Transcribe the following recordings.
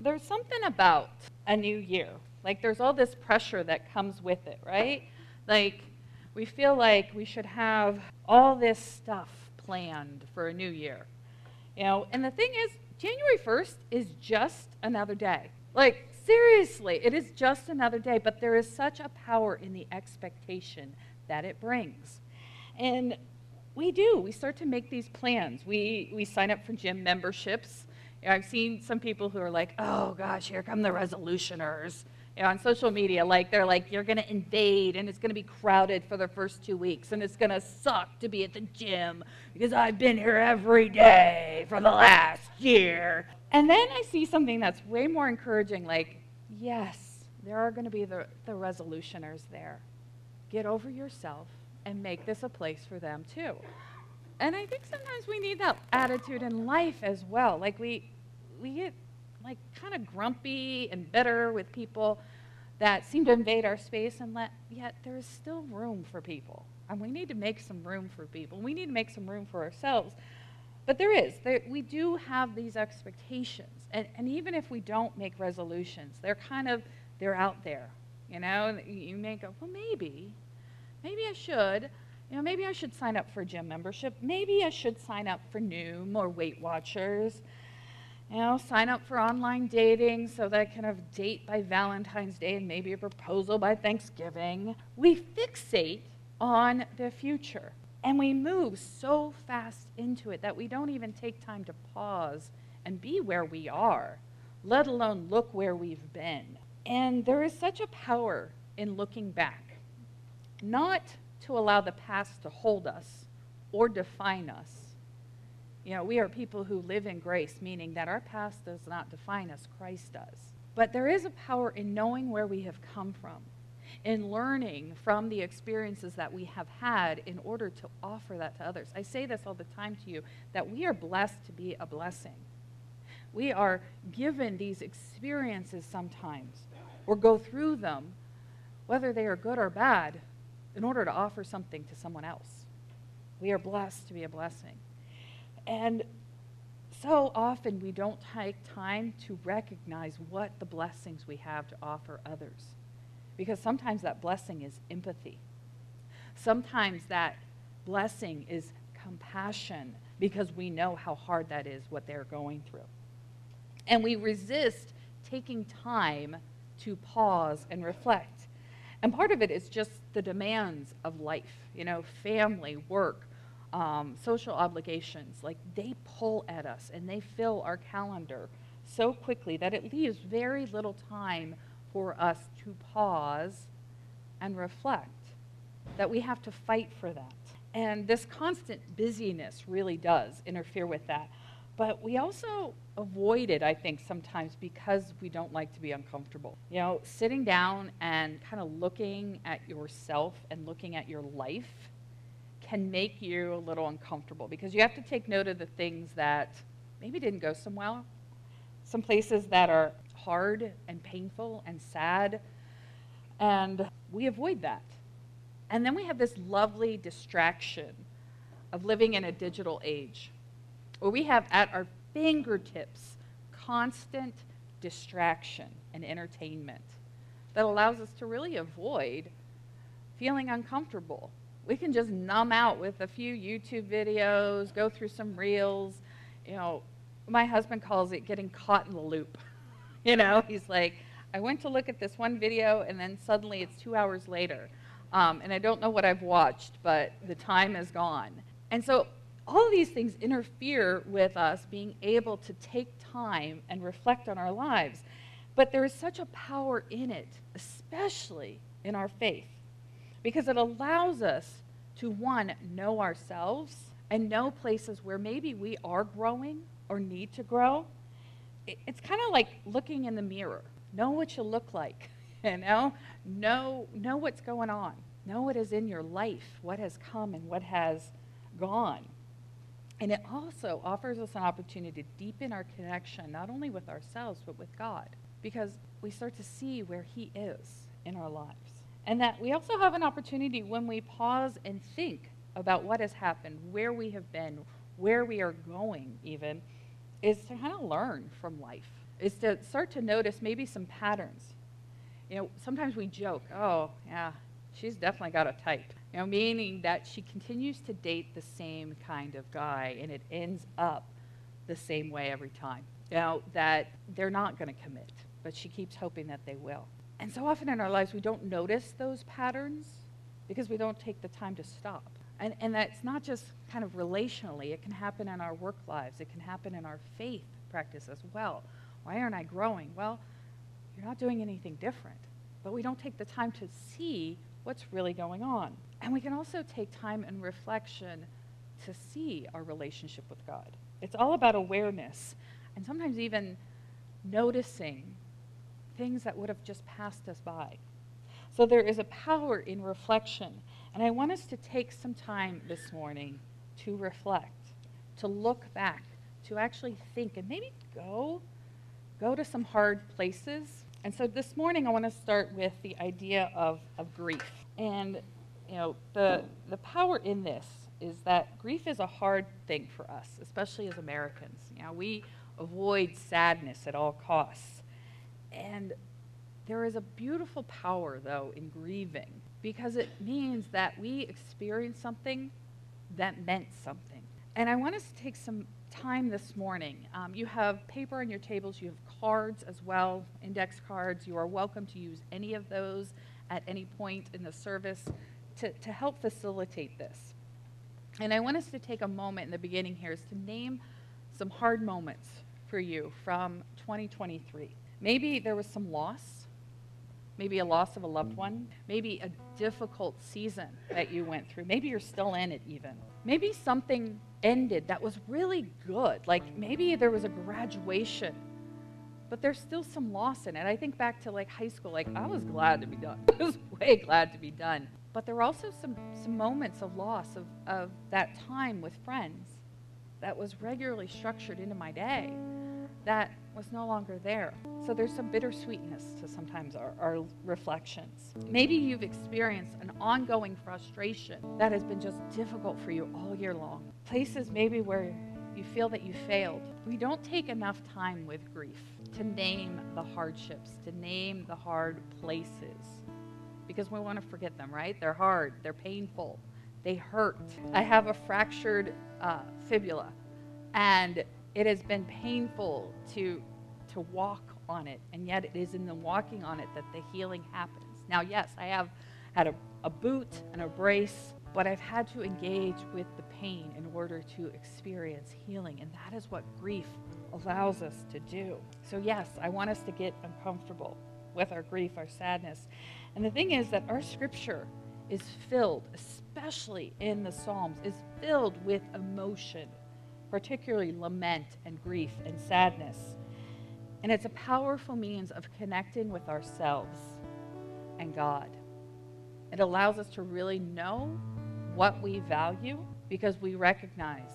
there's something about a new year. Like there's all this pressure that comes with it, right? Like we feel like we should have all this stuff planned for a new year. You know, and the thing is, January 1st is just another day. Like, seriously, it is just another day, but there is such a power in the expectation that it brings. And we do. We start to make these plans. We, we sign up for gym memberships. You know, I've seen some people who are like, oh gosh, here come the resolutioners you know, on social media, like they're like, you're going to invade and it's going to be crowded for the first two weeks and it's going to suck to be at the gym because I've been here every day for the last year. And then I see something that's way more encouraging, like, yes, there are going to be the, the resolutioners there. Get over yourself and make this a place for them too. And I think sometimes we need that attitude in life as well. Like we, we get like kind of grumpy and bitter with people that seem to invade our space, and let, yet there is still room for people. And we need to make some room for people. We need to make some room for ourselves. But there is. There, we do have these expectations. And, and even if we don't make resolutions, they're kind of, they're out there. You know, you may go, well, maybe, maybe I should. You know, maybe I should sign up for a gym membership. Maybe I should sign up for Noom or Weight Watchers you know, sign up for online dating so that I can have date by Valentine's Day and maybe a proposal by Thanksgiving. We fixate on the future and we move so fast into it that we don't even take time to pause and be where we are, let alone look where we've been. And there is such a power in looking back, not to allow the past to hold us or define us, you know, we are people who live in grace, meaning that our past does not define us, Christ does. But there is a power in knowing where we have come from, in learning from the experiences that we have had in order to offer that to others. I say this all the time to you that we are blessed to be a blessing. We are given these experiences sometimes or go through them, whether they are good or bad, in order to offer something to someone else. We are blessed to be a blessing. And so often we don't take time to recognize what the blessings we have to offer others. Because sometimes that blessing is empathy. Sometimes that blessing is compassion because we know how hard that is, what they're going through. And we resist taking time to pause and reflect. And part of it is just the demands of life, you know, family, work, um, social obligations, like they pull at us and they fill our calendar so quickly that it leaves very little time for us to pause and reflect, that we have to fight for that. And this constant busyness really does interfere with that. But we also avoid it, I think, sometimes because we don't like to be uncomfortable. You know, sitting down and kind of looking at yourself and looking at your life can make you a little uncomfortable because you have to take note of the things that maybe didn't go so well, some places that are hard and painful and sad, and we avoid that. And then we have this lovely distraction of living in a digital age where we have at our fingertips constant distraction and entertainment that allows us to really avoid feeling uncomfortable we can just numb out with a few YouTube videos, go through some reels. You know, my husband calls it getting caught in the loop. you know, he's like, I went to look at this one video and then suddenly it's two hours later. Um, and I don't know what I've watched, but the time is gone. And so all of these things interfere with us being able to take time and reflect on our lives. But there is such a power in it, especially in our faith because it allows us to, one, know ourselves and know places where maybe we are growing or need to grow. It's kind of like looking in the mirror. Know what you look like, you know? Know, know what's going on. Know what is in your life, what has come and what has gone. And it also offers us an opportunity to deepen our connection, not only with ourselves, but with God, because we start to see where He is in our lives. And that we also have an opportunity when we pause and think about what has happened, where we have been, where we are going, even, is to kind of learn from life is to start to notice maybe some patterns. You know, sometimes we joke, oh, yeah, she's definitely got a type. You know, meaning that she continues to date the same kind of guy and it ends up the same way every time. Know, that they're not going to commit, but she keeps hoping that they will. And so often in our lives, we don't notice those patterns because we don't take the time to stop. And, and that's not just kind of relationally, it can happen in our work lives, it can happen in our faith practice as well. Why aren't I growing? Well, you're not doing anything different, but we don't take the time to see what's really going on. And we can also take time and reflection to see our relationship with God. It's all about awareness and sometimes even noticing things that would have just passed us by. So there is a power in reflection. And I want us to take some time this morning to reflect, to look back, to actually think, and maybe go, go to some hard places. And so this morning I want to start with the idea of, of grief. And you know, the, the power in this is that grief is a hard thing for us, especially as Americans. You know, we avoid sadness at all costs. And there is a beautiful power, though, in grieving because it means that we experience something that meant something. And I want us to take some time this morning. Um, you have paper on your tables, you have cards as well, index cards. You are welcome to use any of those at any point in the service to, to help facilitate this. And I want us to take a moment in the beginning here is to name some hard moments for you from 2023. Maybe there was some loss, maybe a loss of a loved mm-hmm. one, maybe a difficult season that you went through. Maybe you're still in it, even. Maybe something ended that was really good, like maybe there was a graduation but there's still some loss in it. I think back to like high school, like I was glad to be done. I was way glad to be done. But there were also some, some moments of loss of, of that time with friends that was regularly structured into my day that was no longer there. So there's some bittersweetness to sometimes our, our reflections. Maybe you've experienced an ongoing frustration that has been just difficult for you all year long. Places maybe where you feel that you failed. We don't take enough time with grief to name the hardships, to name the hard places because we want to forget them, right? They're hard, they're painful, they hurt. I have a fractured uh, fibula, and it has been painful to to walk on it, and yet it is in the walking on it that the healing happens. Now, yes, I have had a, a boot and a brace, but I've had to engage with the pain in order to experience healing, and that is what grief allows us to do. So, yes, I want us to get uncomfortable with our grief, our sadness. And the thing is that our scripture is filled, especially in the Psalms, is filled with emotion, particularly lament and grief and sadness. And it's a powerful means of connecting with ourselves and God. It allows us to really know what we value because we recognize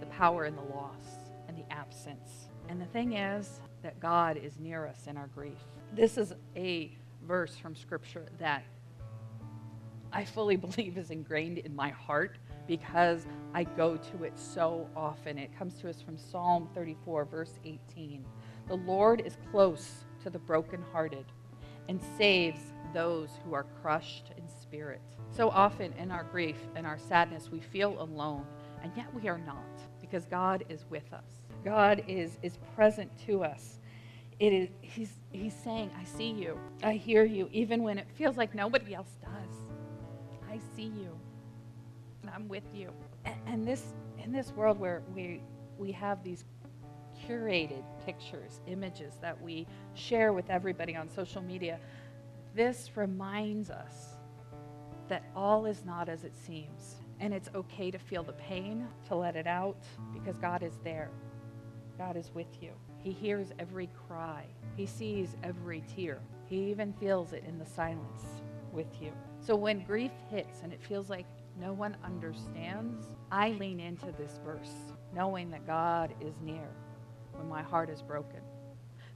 the power in the loss and the absence. And the thing is that God is near us in our grief. This is a verse from Scripture that I fully believe is ingrained in my heart because I go to it so often. It comes to us from Psalm 34, verse 18. The Lord is close to the brokenhearted and saves those who are crushed in spirit. So often in our grief and our sadness, we feel alone, and yet we are not because God is with us. God is, is present to us it is he's he's saying i see you. I hear you even when it feels like nobody else does. I see you. And i'm with you. And, and this in this world where we we have these curated pictures images that we share with everybody on social media this reminds us that all is not as it seems. And it's okay to feel the pain to let it out because god is there. God is with you he hears every cry. He sees every tear. He even feels it in the silence with you. So when grief hits and it feels like no one understands, I lean into this verse, knowing that God is near when my heart is broken,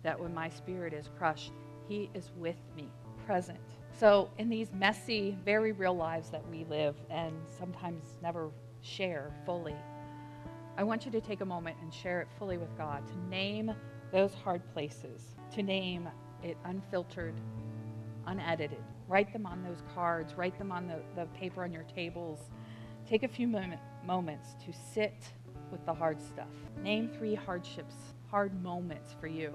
that when my spirit is crushed, He is with me, present. So, in these messy, very real lives that we live and sometimes never share fully, I want you to take a moment and share it fully with God, to name those hard places, to name it unfiltered, unedited. Write them on those cards, write them on the, the paper on your tables. Take a few moment, moments to sit with the hard stuff. Name three hardships, hard moments for you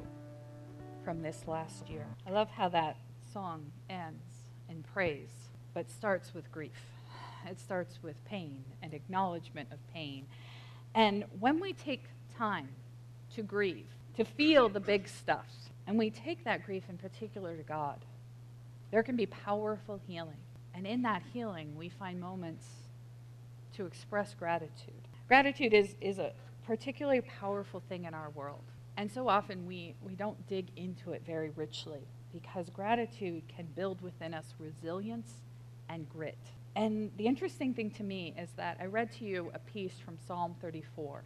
from this last year. I love how that song ends in praise, but starts with grief. It starts with pain and acknowledgement of pain. And when we take time to grieve, to feel the big stuff, and we take that grief in particular to God, there can be powerful healing. And in that healing, we find moments to express gratitude. Gratitude is, is a particularly powerful thing in our world. And so often we, we don't dig into it very richly because gratitude can build within us resilience and grit. And the interesting thing to me is that I read to you a piece from Psalm 34.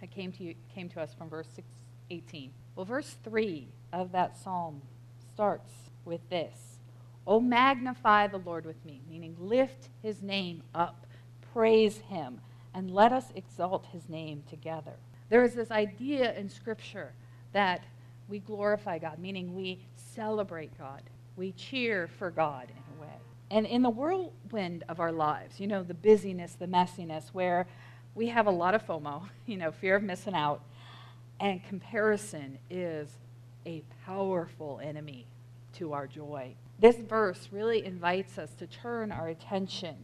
It came to, you, came to us from verse 6, 18. Well, verse 3 of that psalm starts with this Oh, magnify the Lord with me, meaning lift his name up, praise him, and let us exalt his name together. There is this idea in Scripture that we glorify God, meaning we celebrate God. We cheer for God. And in the whirlwind of our lives, you know, the busyness, the messiness, where we have a lot of FOMO, you know, fear of missing out, and comparison is a powerful enemy to our joy. This verse really invites us to turn our attention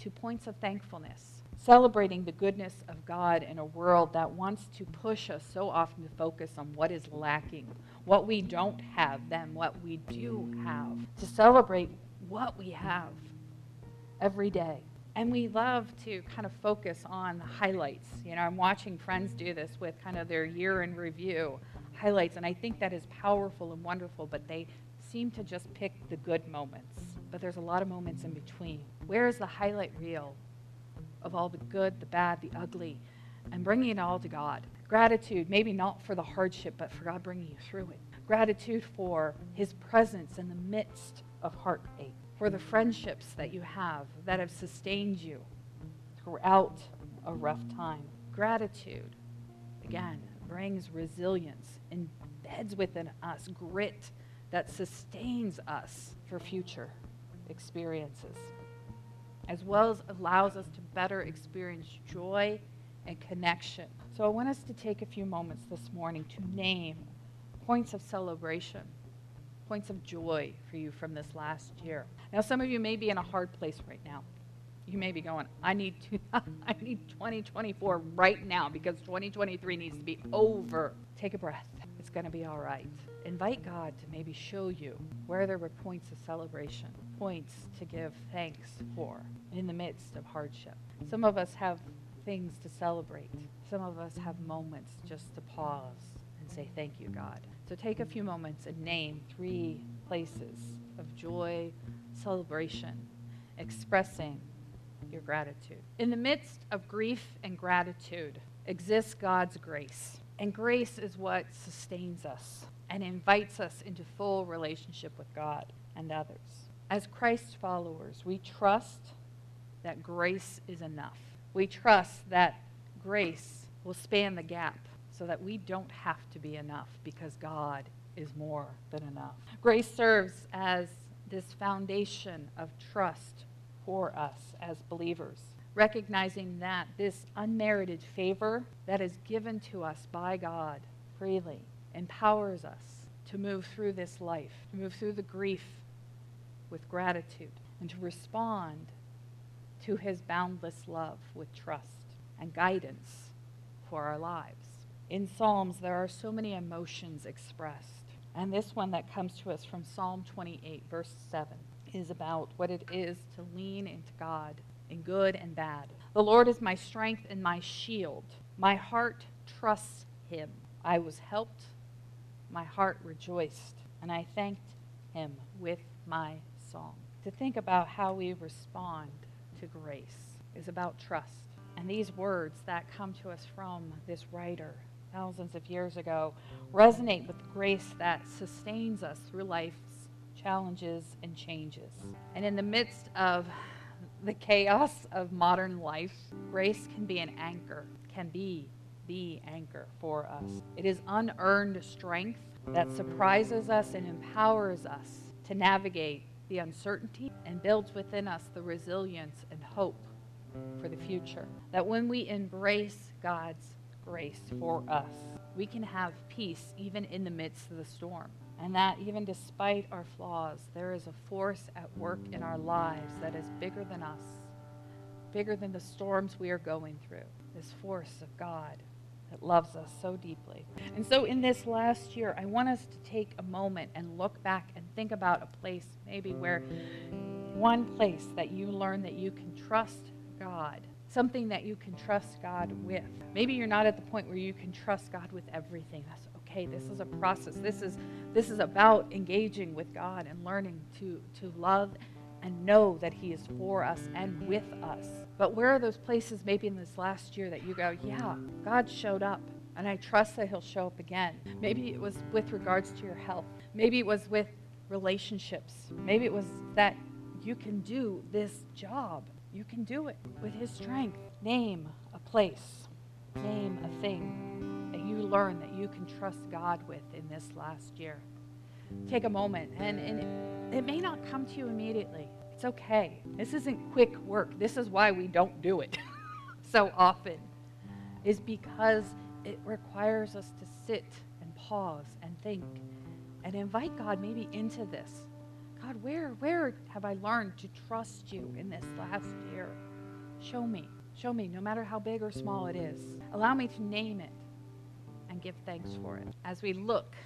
to points of thankfulness celebrating the goodness of God in a world that wants to push us so often to focus on what is lacking, what we don't have, than what we do have, to celebrate what we have every day. And we love to kind of focus on the highlights. You know, I'm watching friends do this with kind of their year in review highlights, and I think that is powerful and wonderful, but they seem to just pick the good moments. But there's a lot of moments in between. Where is the highlight reel of all the good, the bad, the ugly, and bringing it all to God. Gratitude, maybe not for the hardship, but for God bringing you through it. Gratitude for His presence in the midst of heartache, for the friendships that you have that have sustained you throughout a rough time. Gratitude, again, brings resilience, and embeds within us grit that sustains us for future experiences as well as allows us to better experience joy and connection. So I want us to take a few moments this morning to name points of celebration, points of joy for you from this last year. Now, some of you may be in a hard place right now. You may be going, I need to, I need 2024 right now because 2023 needs to be over. Take a breath. It's going to be all right. Invite God to maybe show you where there were points of celebration points to give thanks for in the midst of hardship. Some of us have things to celebrate. Some of us have moments just to pause and say, Thank you, God. So take a few moments and name three places of joy, celebration, expressing your gratitude. In the midst of grief and gratitude exists God's grace. And grace is what sustains us and invites us into full relationship with God and others. As Christ followers, we trust that grace is enough. We trust that grace will span the gap so that we don't have to be enough because God is more than enough. Grace serves as this foundation of trust for us as believers, recognizing that this unmerited favor that is given to us by God freely empowers us to move through this life, to move through the grief with gratitude and to respond to his boundless love with trust and guidance for our lives. In Psalms, there are so many emotions expressed. And this one that comes to us from Psalm 28, verse 7, is about what it is to lean into God in good and bad. The Lord is my strength and my shield. My heart trusts him. I was helped. My heart rejoiced. And I thanked him with my song. To think about how we respond to grace is about trust. And these words that come to us from this writer thousands of years ago resonate with the grace that sustains us through life's challenges and changes. And in the midst of the chaos of modern life, grace can be an anchor, can be the anchor for us. It is unearned strength that surprises us and empowers us to navigate the uncertainty and builds within us the resilience and hope for the future. That when we embrace God's grace for us, we can have peace even in the midst of the storm. And that even despite our flaws, there is a force at work in our lives that is bigger than us, bigger than the storms we are going through. This force of God that loves us so deeply. And so, in this last year, I want us to take a moment and look back and think about a place maybe where one place that you learn that you can trust God, something that you can trust God with. Maybe you're not at the point where you can trust God with everything. That's okay. This is a process. This is this is about engaging with God and learning to to love and know that He is for us and with us. But where are those places maybe in this last year that you go, yeah, God showed up and I trust that He'll show up again? Maybe it was with regards to your health. Maybe it was with relationships. Maybe it was that you can do this job. You can do it with His strength. Name a place, name a thing that you learn that you can trust God with in this last year. Take a moment, and, and it, may not come to you immediately. It's okay. This isn't quick work. This is why we don't do it so often, is because it requires us to sit and pause and think and invite God maybe into this. God, where, where have I learned to trust you in this last year? Show me. Show me, no matter how big or small it is. Allow me to name it and give thanks for it as we look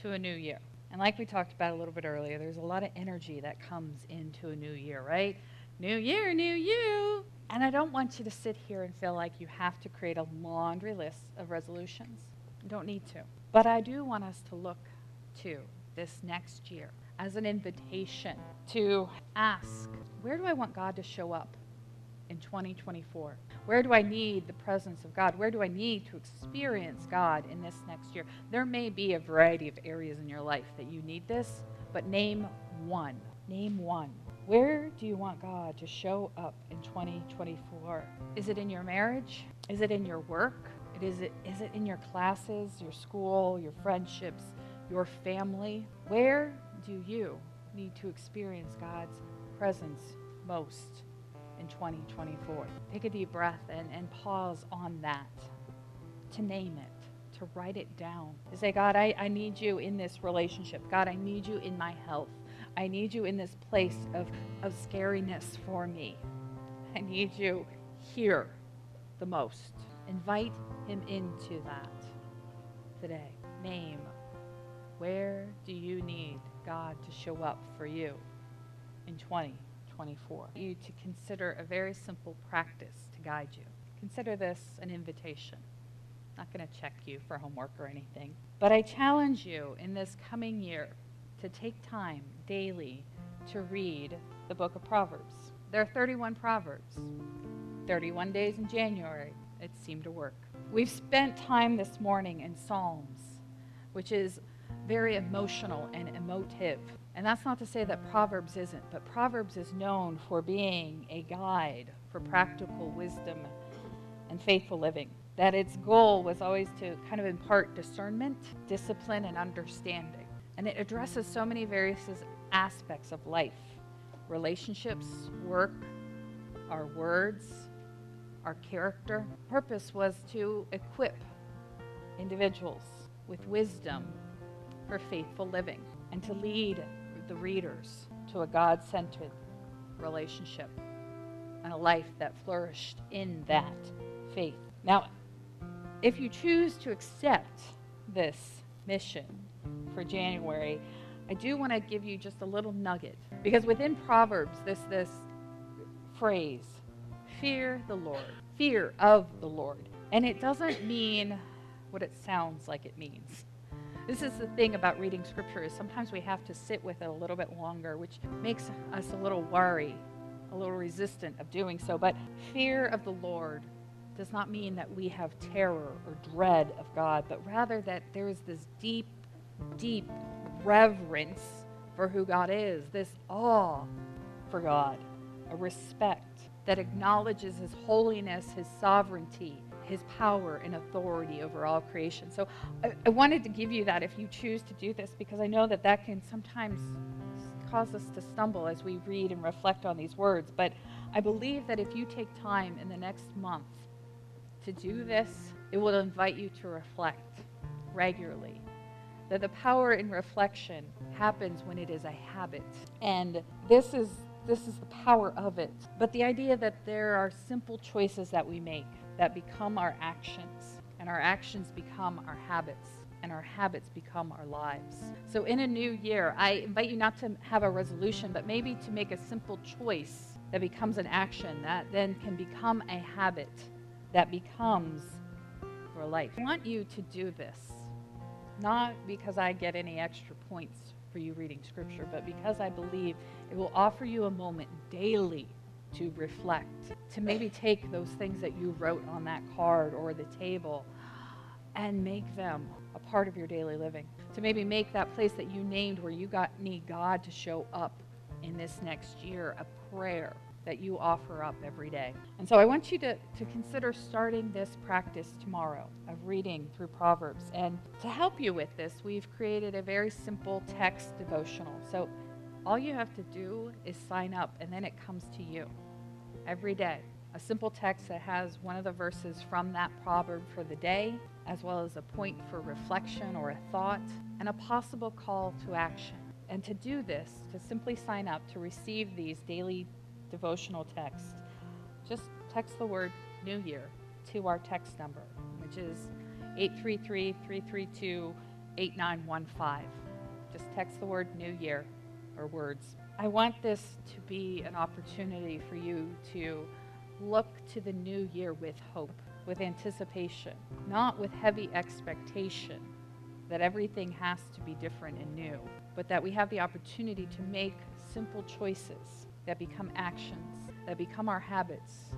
to a new year. And like we talked about a little bit earlier, there's a lot of energy that comes into a new year, right? New year, new you. And I don't want you to sit here and feel like you have to create a laundry list of resolutions. You don't need to. But I do want us to look to this next year as an invitation to ask, where do I want God to show up in 2024? Where do I need the presence of God? Where do I need to experience God in this next year? There may be a variety of areas in your life that you need this, but name one. Name one. Where do you want God to show up in 2024? Is it in your marriage? Is it in your work? Is it, is it in your classes, your school, your friendships, your family? Where do you need to experience God's presence most? in 2024. Take a deep breath and, and pause on that to name it, to write it down, to say, God, I, I need you in this relationship. God, I need you in my health. I need you in this place of, of scariness for me. I need you here the most. Invite him into that today. Name where do you need God to show up for you in 2024. You to consider a very simple practice to guide you. Consider this an invitation. I'm not going to check you for homework or anything, but I challenge you in this coming year to take time daily to read the book of Proverbs. There are 31 Proverbs, 31 days in January. It seemed to work. We've spent time this morning in Psalms, which is very emotional and emotive. And that's not to say that Proverbs isn't, but Proverbs is known for being a guide for practical wisdom and faithful living. That its goal was always to kind of impart discernment, discipline, and understanding. And it addresses so many various aspects of life relationships, work, our words, our character. Purpose was to equip individuals with wisdom for faithful living and to lead the readers to a God centered relationship and a life that flourished in that faith. Now, if you choose to accept this mission for January, I do want to give you just a little nugget because within Proverbs, this this phrase, fear the Lord, fear of the Lord, and it doesn't mean what it sounds like it means. This is the thing about reading scripture is sometimes we have to sit with it a little bit longer, which makes us a little worry, a little resistant of doing so. But fear of the Lord does not mean that we have terror or dread of God, but rather that there is this deep, deep reverence for who God is, this awe for God, a respect that acknowledges his holiness, his sovereignty, his power and authority over all creation. So I, I, wanted to give you that if you choose to do this, because I know that that can sometimes cause us to stumble as we read and reflect on these words. But I believe that if you take time in the next month to do this, it will invite you to reflect regularly. That the power in reflection happens when it is a habit. And this is this is the power of it. But the idea that there are simple choices that we make that become our actions, and our actions become our habits, and our habits become our lives. So, in a new year, I invite you not to have a resolution, but maybe to make a simple choice that becomes an action that then can become a habit that becomes your life. I want you to do this, not because I get any extra points for you reading scripture, but because I believe it will offer you a moment daily to reflect, to maybe take those things that you wrote on that card or the table and make them a part of your daily living. To maybe make that place that you named where you got need God to show up in this next year a prayer that you offer up every day. And so I want you to, to consider starting this practice tomorrow of reading through Proverbs. And to help you with this, we've created a very simple text devotional. So all you have to do is sign up, and then it comes to you every day. A simple text that has one of the verses from that proverb for the day, as well as a point for reflection or a thought, and a possible call to action. And to do this, to simply sign up to receive these daily devotional texts, just text the word New Year to our text number, which is 833 332 8915. Just text the word New Year or words. I want this to be an opportunity for you to look to the new year with hope, with anticipation, not with heavy expectation that everything has to be different and new, but that we have the opportunity to make simple choices that become actions, that become our habits,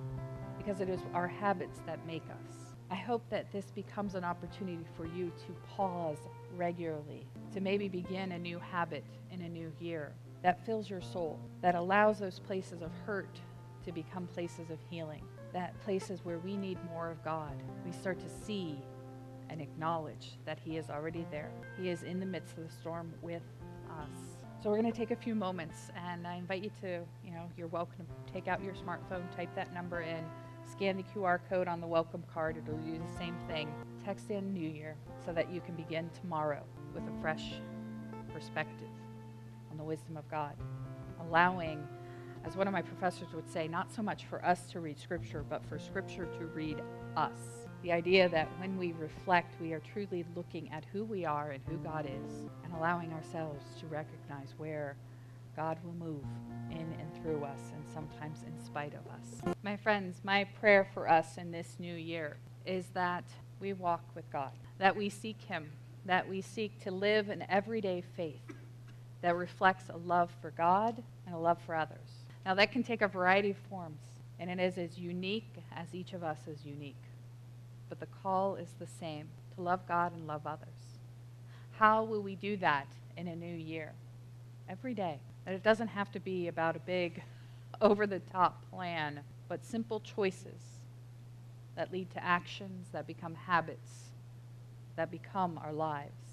because it is our habits that make us. I hope that this becomes an opportunity for you to pause regularly, to maybe begin a new habit in a new year that fills your soul, that allows those places of hurt to become places of healing, that places where we need more of God. We start to see and acknowledge that He is already there. He is in the midst of the storm with us. So we're going to take a few moments, and I invite you to, you know, you're welcome to take out your smartphone, type that number in, scan the QR code on the welcome card. It'll do the same thing. Text in New Year so that you can begin tomorrow with a fresh perspective on the wisdom of God. Allowing, as one of my professors would say, not so much for us to read Scripture, but for Scripture to read us the idea that when we reflect, we are truly looking at who we are and who God is, and allowing ourselves to recognize where God will move in and through us, and sometimes in spite of us. My friends, my prayer for us in this new year is that we walk with God, that we seek Him, that we seek to live an everyday faith that reflects a love for God and a love for others. Now, that can take a variety of forms, and it is as unique as each of us is unique but the call is the same to love God and love others. How will we do that in a new year? Every day. And it doesn't have to be about a big, over the top plan, but simple choices that lead to actions that become habits, that become our lives.